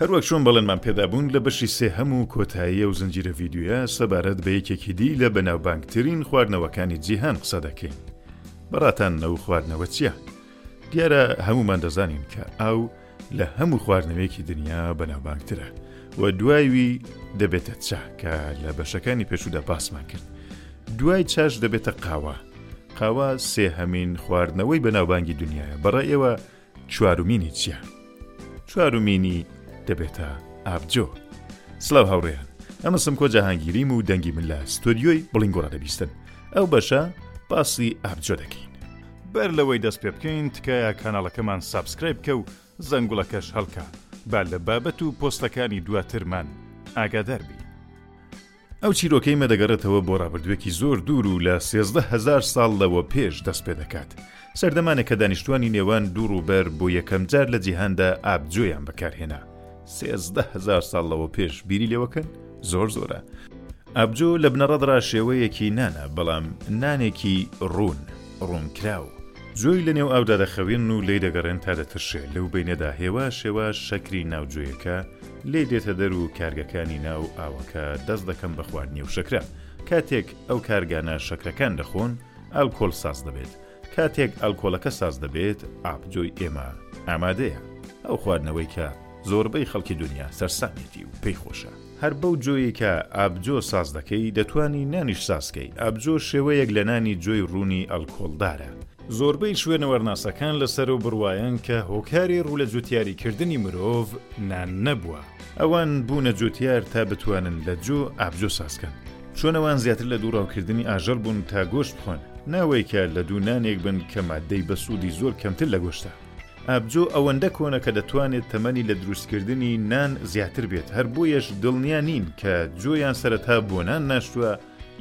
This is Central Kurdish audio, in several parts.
هەروەک چۆن بەڵێنمان پێدابوون لە بەشی سێهەم و کۆتاییە و زنجیرە ڤیددیوە سەبارەت بە یەکێکی دی لە بەناوبانگترین خواردنەوەکانی جیهان قسە دەکەین بەڕاتان نەو خواردنەوە چییە؟ دیارە هەمومان دەزانین کە ئاو لە هەموو خواردنەوەیەکی دنیا بەناوبانگترە و دوایوی دەبێتە چا کە لە بەشەکانی پێشودا پاسمان کرد دوای چاش دەبێتە قاوە قاوە سێهەمین خواردنەوەی بەناوبانگی دنیاە بەڕای ئێوە چوارمینی چییە؟ چوارمینی دەبێتە ئابجۆ سلااو هاوڕێیان ئەمە سمکۆ جەهانگیریم و دەنگی من لە ستۆدیۆی بڵنگۆڕە دەبیستن ئەو بەشە باسی ئابجۆ دەکەین بەر لەوەی دەست پێ بکەین تکایە کاناڵەکەمان سابسکرایب کە و زەنگوڵەکەش هەڵکە با لە بابەت و پۆستەکانی دواترمان ئاگادار بین. ئەو چیرۆکەی مە دەگەڕێتەوە بۆ ڕابردووێکی زۆر دوور و لە سێزدە هەزار ساڵ لەوە پێش دەست پێ دەکات. سەردەمانێک کە دانیشتووانی نێوان دوو ڕووبەر بۆ یەکەم جار لە جیهاندا ئابجۆیان بەکار هێنا. سێزدە هەزار ساڵ لەوە پێش بیری لێوەکەن زۆر زۆرە. ئابجۆ لە بنەڕەتڕا شێوەیەکی نانە بەڵام نانێکی ڕوون، ڕوونکراو. جۆی لە نێو ئاودا دەخەوێن و لێی دەگەڕێن تا دەترشێ، لەو بەینەدا هێواش هێواش شەکری ناو جۆیەکە لێی دێتە دەر و کارگەکانی ناو ئاوەکە دەست دەکەن بە خواردنی ئەو شەکرە، کاتێک ئەو کارگانە شەکرەکان دەخۆن، ئالکۆل ساز دەبێت، کاتێک ئالکۆلەکە ساز دەبێت، ئابجۆی ئێمە ئامادەیە، ئەو خواردنەوەی کە زۆربەی خەڵکی دونیا سەرسامێتی و پێی خۆشە. هەر بەو جۆیەی کە ئابجۆ ساز دەکەی دەتوانی نانیش ساز کەی، ئابجۆ شێوەیەک لە نانی جۆی روونی ئەلکۆڵدارە. زۆربەی شوێنەوارناسەکان لەسەرو بڕوایەن کە هۆکاری روو لە جوتیاری کردنی مرۆڤ نان نەبووە، ئەوان بوونە جوتیار تا بتوانن لە جۆ ئابجۆ ساز کەن چۆن ئەوان زیاتر لە دوو راوکردنی ئاژەڵ بوون تا گۆشت بخۆن ناوەی کە لە دوو نانێک بن کە ماددەی بەسوودی زۆر کەمتر لە گۆشتە. ئابجۆ ئەوەندە کۆنە کە دەتوانێت تەمەنی لە دروستکردنی نان زیاتر بێت، هەر بۆیەش دڵنیا نین کە جۆیان سەرەتا بۆ نان ناشتووە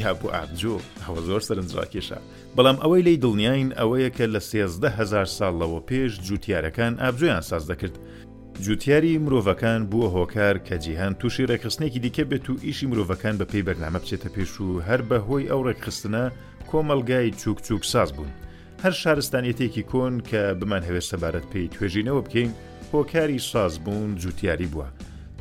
یا بۆ ئابجۆ، ئەوە زۆر سەرنجڕاکێشە، بەڵام ئەوەی لێی دڵنیاین ئەوەیە کە لە سێزدە هەزار ساڵ لەوە پێش جووتیارەکان ئابجۆیان ساز دەکرد، جووتیاری مرۆڤەکان بووە هۆکار کە جیهان تووشی ڕێکخستنێکی دیکە بێت و ئیشی مرۆڤەکان بە پێی بەرنامە بچێتە پێش و هەر بە هۆی ئەو ڕێکخستنە کۆمەڵگای چووک چووکساز بوون، هەر شارستانیەتێکی کۆن کە بمانهەوێت سەبارەت پێی توێژینەوە بکەین هۆکاری سازبوون جوتیاری بووە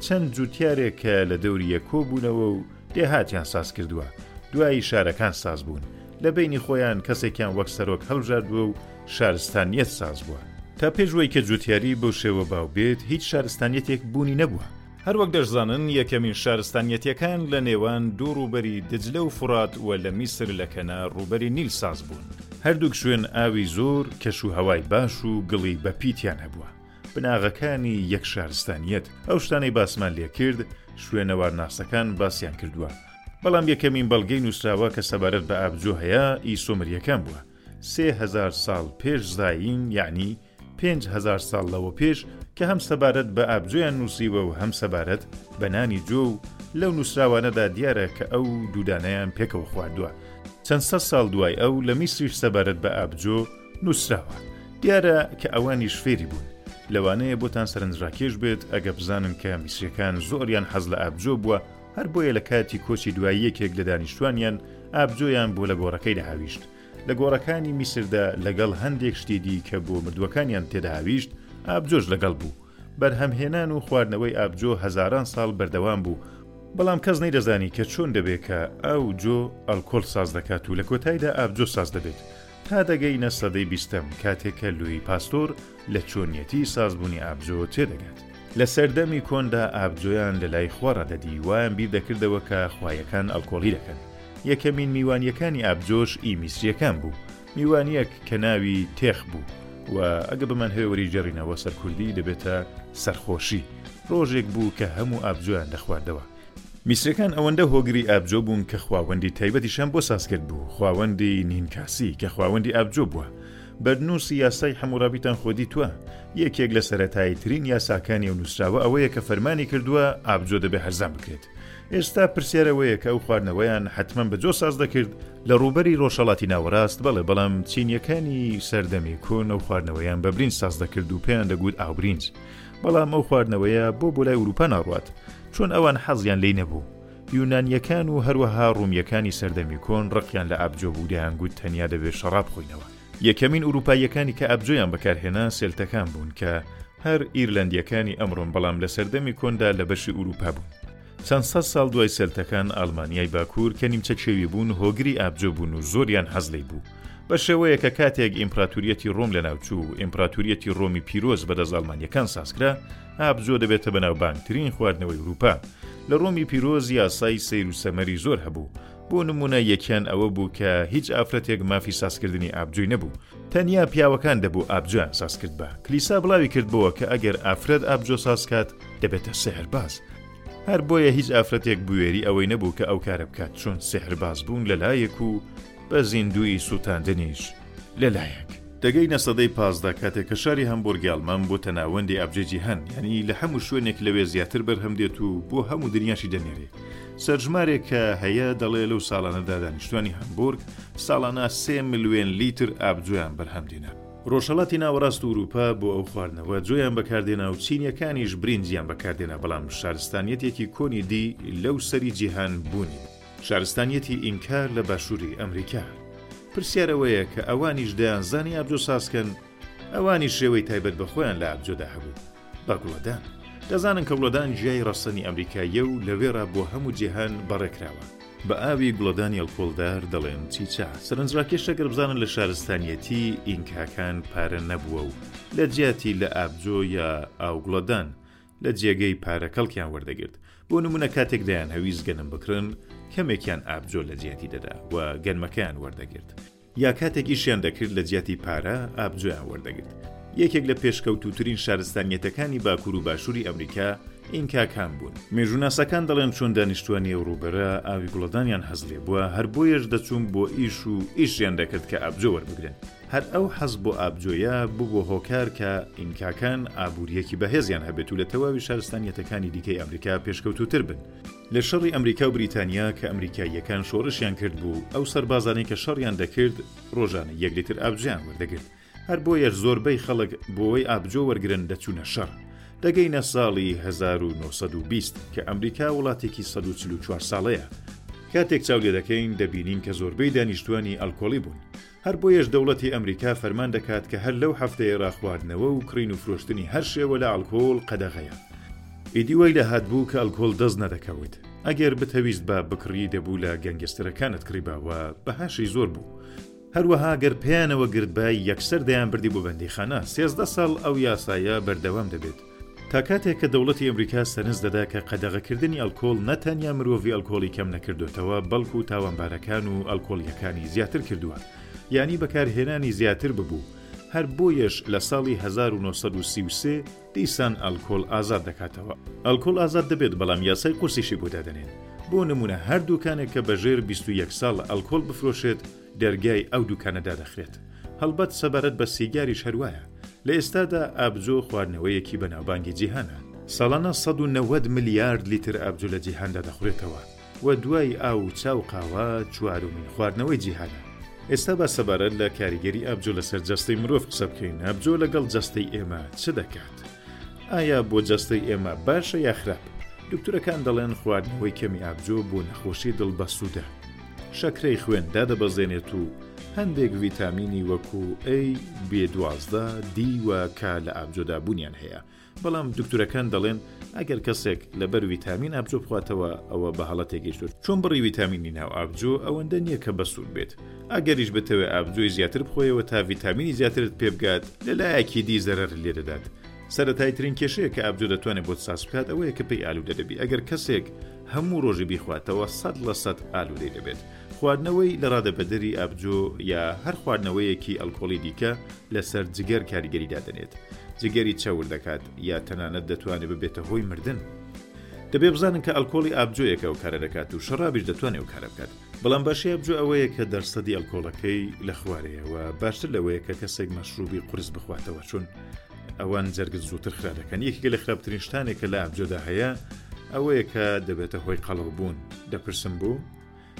چەند جوتیارێک کە لە دەوریە کۆ بوونەوە و دێهاتیان ساز کردووە دوایی شارەکان ساز بوون لە بینی خۆیان کەسێکیان وەک سەرۆک هەڵبژاردووە و شارستانیت ساز بووە تا پێشوەی کە جوتیاری بەو شێوە باو بێت هیچ شارستانیتێک بوونی نەبووە هەر وەک دەشزانن یەکەمین شارستانیەتیەکان لە نێوان دوو ڕووبەری دجلە و فوڕات وە لە میسر لە کەنار ڕووبەری نیل ساز بوون. هەردووک شوێن ئاوی زۆر کەش و هەوای باش و گڵی بە پیتیان هەبووە. بناغەکانی یەک شارستانیەت. ئەو شتانەی باسمان لێ کرد شوێنەوارناسەکان باسیان کردووە. بەڵام یەکەمین بەڵگەی نووسراوە کە سەبارەت بە ئابجۆ هەیە ئی سۆمریەکان بووە. سێ هەزار ساڵ پێش زایین یەعنی. پێنج هەزار ساڵ لەوە پێش کە هەم سەبارەت بە ئابجۆیان نووسیوە و هەم سەبارەت بە نانی جۆ و لەو نووسراوانەدا دیارە کە ئەو دوو دانەیان پێکەوە خواردووە چەند سەد ساڵ دوای ئەو لە میسریش سەبارەت بە ئابجۆ نووسراوە دیارە کە ئەوانیش فێری بوون لەوانەیە بۆتان سەرنجڕاکێش بێت ئەگە بزانن کە میسریەکان زۆریان حەز لە ئابجۆ بووە هەر بۆیە لە کاتی کۆچی دوای یەکێک لە دانیشتوانیان ئابجۆیان بۆ لە گۆڕەکەیدا هاویشت لە گۆڕەکانی میسردا لەگەڵ هەندێک شتی دی کە بۆ مردووەکانیان تێدا هاویشت، ئابجۆش لەگەڵ بوو. بەرهەمهێنان و خواردنەوەی ئابجۆ هەزاران ساڵ بەردەوام بوو، بەڵام کەس نەیدەزانی کە چۆن دەبێت کە ئاو جۆ ئەلکۆل ساز دەکات و لە کۆتایدا ئابجۆ ساز دەبێت. تا دەگەینە سەدەی بیستەم، کاتێک کە لویی پاستۆر، لە چۆنیەتی سازبوونی ئابجۆ تێدەگات. لە سەردەمی کۆندا ئابجۆیان لە لای خوا ڕادەدی، وایان بیر دەکردەوە کە خوایەکان ئەڵکۆڵی دەکەن. یەکەمین میوانییەکانی ئابجۆش ئی میسرییەکان بوو، میوانییەک کە ناوی، تێخ، بوو و ئەگە بمانهەوێ وەریگێڕینەوە سەر کوردی دەبێتە، سەرخۆشی. ڕۆژێک بوو کە هەموو ئابجۆیان دەخواردەوە. میسرییەکان ئەوەندە هۆگری ئابجۆ بوون کە خواوەندی تایبەتیشیان بۆ ساز کردبوو، خواوەندی، نینکاسی، کە خواوەندی ئابجۆ بووە. بەرنووسی یاسای حەمووڕابیتان خۆ دیتووە، یەکێک لە سەرەتاییترین یاساکانی ئەو نووسراوە ئەوەیە کە فەرمانی کردووە ئابجۆ دەبێ هەرزان بکرێت. ئێستا پرسیار ئەوەیە کە ئەو خواردنەوەیان حەتمەن بە جۆ ساز دەکرد؟ لە ڕووبەری ڕۆژهەڵاتی ناوەڕاست بەڵێ، بەڵام چینییەکانی سەردەمی کۆن ئەو خواردنەوەیان بە برینج ساز دەکرد و پێیان دەگوت ئاوبرینج. بەڵام ئەو خواردنەوەیە بۆ بۆ لای ئورووپا ناڕوات؟ چۆن ئەوان حەزیان لێی نەبوو؟ یونانییەکان و هەروەها ڕوومییەکانی سەردەمی کۆن ڕقیان لە ئابجۆ بوو دەیانگوت تەنیا دەبێت شەڕاب بخۆینەوە. یەکەمین ئورووپاییەکانی کە ئابجۆیان بەکارهێنا سێلتەکان بوون کە هەر ئیرلەندییەکانی ئەمڕۆن بەڵام لە سەردەمی کۆندا لە بەشی ئورووپا بوون. چەند سەد ساڵ دوای سێلتەکان ئاڵمانیای باکوور کە نیمچە کێوی بوون هۆگری ئابجۆ بوون و زۆریان حەز لێی بوو بە شێوەیە کە کاتێک ئیمپراتوریەتی ڕۆم لەناوچوو و ئیمپراتوریەتی ڕۆمی پیرۆز بەدەست ئاڵمانییەکان سازکرا ئابجۆ دەبێتە بەناوبانگترین خواردنەوەی ورووپا. لە ڕۆمی پیرۆز یاسای سەیر و سەمەری زۆر هەبوو. بۆ نموونە یەکیان ئەوە بوو کە هیچ ئافرەتێک مافی سازکردنی ئابجۆی نەبوو. تەنیا پیاوەکان دەبوو ئابجۆیان سازکردبا. کلیسا بڵاوی کردبۆوە کە ئەگەر ئافرەت ئابجۆ سازکات دەبێتە سیحرباز. هەر بۆیە هیچ ئافرەتێک بوێری ئەوەی نەبوو کە ئەو کارە بکات چون سیحربازبوون لە لایەک و بە زیندوویی سووتاندنیش لە لایەک. دەگەینە سەدەی پازدە کاتێک کە شاری هەمبورگی ئەڵمان بۆتە ناوەندی ئابجەی جیهان یانی لە هەموو شوێنێک لەوێ زیاتر بەرهەم دێت و بۆ هەموو دنیاشی دەنێرێ سەرژمارێک کە هەیە دەڵێ لەو ساڵانەدا دانیشتوانی هەمبورگ ساڵانە سێ ملوێن لیتر ئاب جۆیان بەرهەم دێنا. ڕۆژهەڵاتی ناوەڕاست و ورووپا بۆ ئەو خواردنەوە جۆیان بەکار دێنا و چینیەکانیش برینجیان بەکار دێنا بەڵام شارستانیەتێکی کۆنی دی لەو سەری جیهان بوونی شارستانیەتی ئینکا لە باشووری ئەمریکا. پرسیار ئەوەیە کە ئەوانیش دەیانزانی ئابجۆ سازکەن؟ ئەوانیش شێوەی تایبەت بە خۆیان لە ئابجۆدا هەبوو. بە گوڵەدان. دەزانن کە گوڵەدان گیای ڕەسەنی ئەمریکاییە و لەوێڕا بۆ هەموو جیهان بەڕێکراوە. بە ئاوی گوڵەدانی ئەڵکۆڵدار دەڵێن چیچا. سەرنجڕاکێشە گەر بزانن لە شارستانیەتیی ئینکاکان پارە نەبووە و لە جیاتی لە ئابجۆ یا ئاوگوڵەدان، لە جێگەی پارە کەڵکیان وەردەگرت، بۆ نموونە کاتێک دەیانهەویست گەنم بکڕن، کەمێکیان ئابجۆ لە جیاتی دەدا و گەنمەکەیان وەردەگرت، یا کاتێک ئیشیان دەکرد لە جیاتی پارە ئابجۆیان وەردەگرت. یەکێک لە پێشکەوتووترین شارستانییەتەکانی باکوور و باشووری ئەمریکا ئینکاکان بوون. مێژووناسەکان دەڵێن چۆن دانیشتووانی ئەو ڕووبەرە ئاوی گوڵەدانیان حەز لێبووە، هەر بۆیەش دەچوون بۆ ئیش و ئیشیان دەکرد کە ئابجۆ وەربگرن. هەر ئەو حەز بۆ ئابجۆیە ببوە هۆکار کە ئینکاکان ئابوریەکی بەهێزیان هەبێت و لە تەواوی شارستانیەتەکانی دیکەی ئەمریکا پێشکەوتوتر بن. لە شەڕی ئەمریکا و بریتانیا کە ئەمریکاییەکان شۆڕشیان کردبوو، ئەو سەربازانەی کە شەڕیان دەکرد ڕۆژانە یەک لیتر ئابجۆیان وەردەگرت، هەر بۆیەش زۆربەی خەڵک بۆوەی ئابجۆ وەرگرن دەچونە شەڕ. دەگەینە ساڵی هەزار و نۆ سەد و بیست کە ئەمریکا وڵاتێکی سەد و چل و چوار ساڵەیە، کاتێک چاو لێدەکەین دەبینین کە زۆربەی دانیشتوانی ئەلکۆڵی بون، هەر بۆیەش دەوڵەتی ئەمریکا فەرمان دەکات کە هەر لەو هەفتەیەڕا خواردنەوە و کڕین و فرۆشتنی هەر شێوە لە ئەڵکۆڵ قەدەغەیە. ئیدی وای لە هاتبوو کە ئەڵکۆڵ دەست نەدەکەوت. ئەگەر بتهەویستبا بکڕی دەبوو لە گەنگستەرەکانت کڕیبا و بەهاشی زۆر بوو. هەروەها گەر پێیانەوە گرتبای یەکسەر دەیانبردی بۆ بەندیخانە. سێزدە ساڵ ئەو یاسایە بەردەوام دەبێت. تا کاتێک کە دەوڵەتی ئەمریکا سەرنج دەدا کە قەدەغەکردنی ئەلکۆڵ نە تەنیا مرۆڤی ئەلکۆڵی کەم نەکردۆتەوە بەڵکو تاوانبارەکان و ئەلکۆڵیەکانی زیاتر کردوە یانی بەکارهێنانی زیاتر ببوو هەر بۆیەش لە ساڵی هەزار و نۆ سەد و سی و سێ دیسان ئەلکۆڵ ئازاد دەکاتەوە. ئەلکۆڵ ئازاد دەبێت بەڵام یاسای قورسیشی بۆ دادەنێن بۆ نمونە هەر دوکانێک کە بەژێر بیست و یەک ساڵ ئەلکۆڵ بفرۆشێت دەرگای ئەو دوکانە دادەخرێت. هەڵبەت سەبارەت بە سیگاریش هەروایە. لە ئێستادا ئابجۆ خواردنەوەیەکی بەناوبانگی جیهانە. ساڵانە سەد و نەوەد ملیارد لیتر ئابجۆ لە جیهاندا دەخورێتەوە و دوای ئاو و چا و قاوە چوارۆمین خواردنەوەی جیهانە. ئێستا با سەبارەت لە کاریگەری ئابجۆ لەسەر جەستەی مرۆڤ قسە بکەین، ئابجۆ لەگەڵ جەستەی ئێمە چ دەکات؟ ئایا بۆ جەستەی ئێمە باشە یا خراپ؟ دکتورەکان دەڵێن خواردنەوەی کەمی ئابجۆ بۆ نەخۆشی دڵ بەسوودە. شەکرەی خوێن دادەبەزێنێت و هەندێک ڤیتامینی وەکو A، B12، D و K لە ئابجۆدا بوونیان هەیە، بەڵام دکتورەکان دەڵێن ئەگەر کەسێک لەبەر ڤیتامین ئابجۆ بخواتەوە ئەوە بە هەڵە تێگەیشتووە، چون بڕی ڤیتامینی ناو ئابجۆ ئەوەندە نییە کە بەسوود بێت. ئەگەریش بتەوێت ئابجۆی زیاتر بخۆیەوە تا ڤیتامینی زیاترت پێبگات لە لایەکی دی زەرەر لێ دەدات سەتای ترین کێشەیە کە ئابجو دەتوانێت بۆت ساس بکات ئەوەیە کە پێی ئالوودە دەبی ئەگەر کەسێک هەموو ڕۆژی بیخواتەوە سەد لە سەد ئالوودەی دەبێت خواردنەوەی لە ڕادە بەدەری ئابجۆ یا هەر خواردنەوەیەکی ئەلکۆڵی دیکە لەسەر جگەر کاریگەری دادنێت جگەری چاور دەکات یا تەنانەت دەتوانێت ببێتە هۆی مردن دەبێ بزانن کە ئەلکۆڵی ئابجۆیەکە و کارە دەکات و شەڕابیش دەتوانێت و کارە بکات بەڵام باشی ئابجو ئەوەیە کە دەرسەدی ئەلکۆڵەکەی لە خوارەیە و باشتر لەوەیە کە کەسێک مەشروبی قرس بخواتەوە چون ئەوان جەرگت زووتر خرا دەکەن یەکێک لە خراپترین شتانێک کە لە ئابجۆدا هەیە ئەوەیە کە دەبێتە هۆی قەڵەو بوون دەپرسم بوو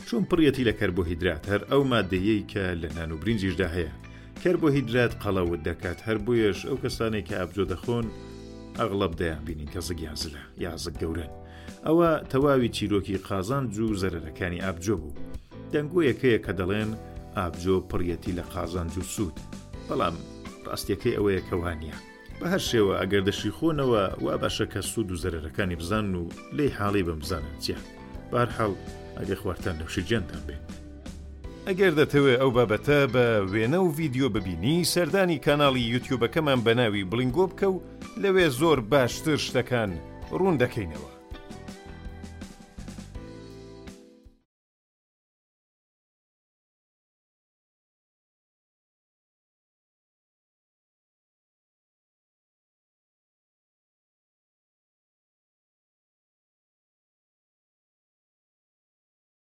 چون پڕیەتی لە کەربۆهیدرات هەر ئەو مادەیەی کە لە نان و برنجیشدا هەیە کەربۆهیدرات قەڵەوت دەکات هەر بۆیەش ئەو کەسانێک کە ئابجۆ دەخۆن ئەغڵب دەیان بینین کە زگیان زلە یازک گەورن ئەوە تەواوی چیرۆکی قازانج و زەرەرەکانی ئابجۆ بوو. دەنگۆیەک هەیە کە دەڵێن ئابجۆ پڕیەتی لە قازانج و سوود، بەڵام ڕاستیەکەی ئەوەیە کە وا نییە. بە هەر شێوە ئەگەر دەشیخۆنەوە وا باشە کە سوود و زەرەرەکانی بزانن و لێی حاڵی بن بزانن چییە. بە هەر حاڵ ئەگەر خواردتان نەوشی گیانتان بێ. ئەگەر دەتەوێ ئەو بابەتە بە وێنە و ڤیدیۆ ببینی سەردانی کاناڵی یوتیوبەکەمان بە ناوی بڵینگۆ بکە و لەوێ زۆر باشتر شتەکان ڕوون دەکەینەوە.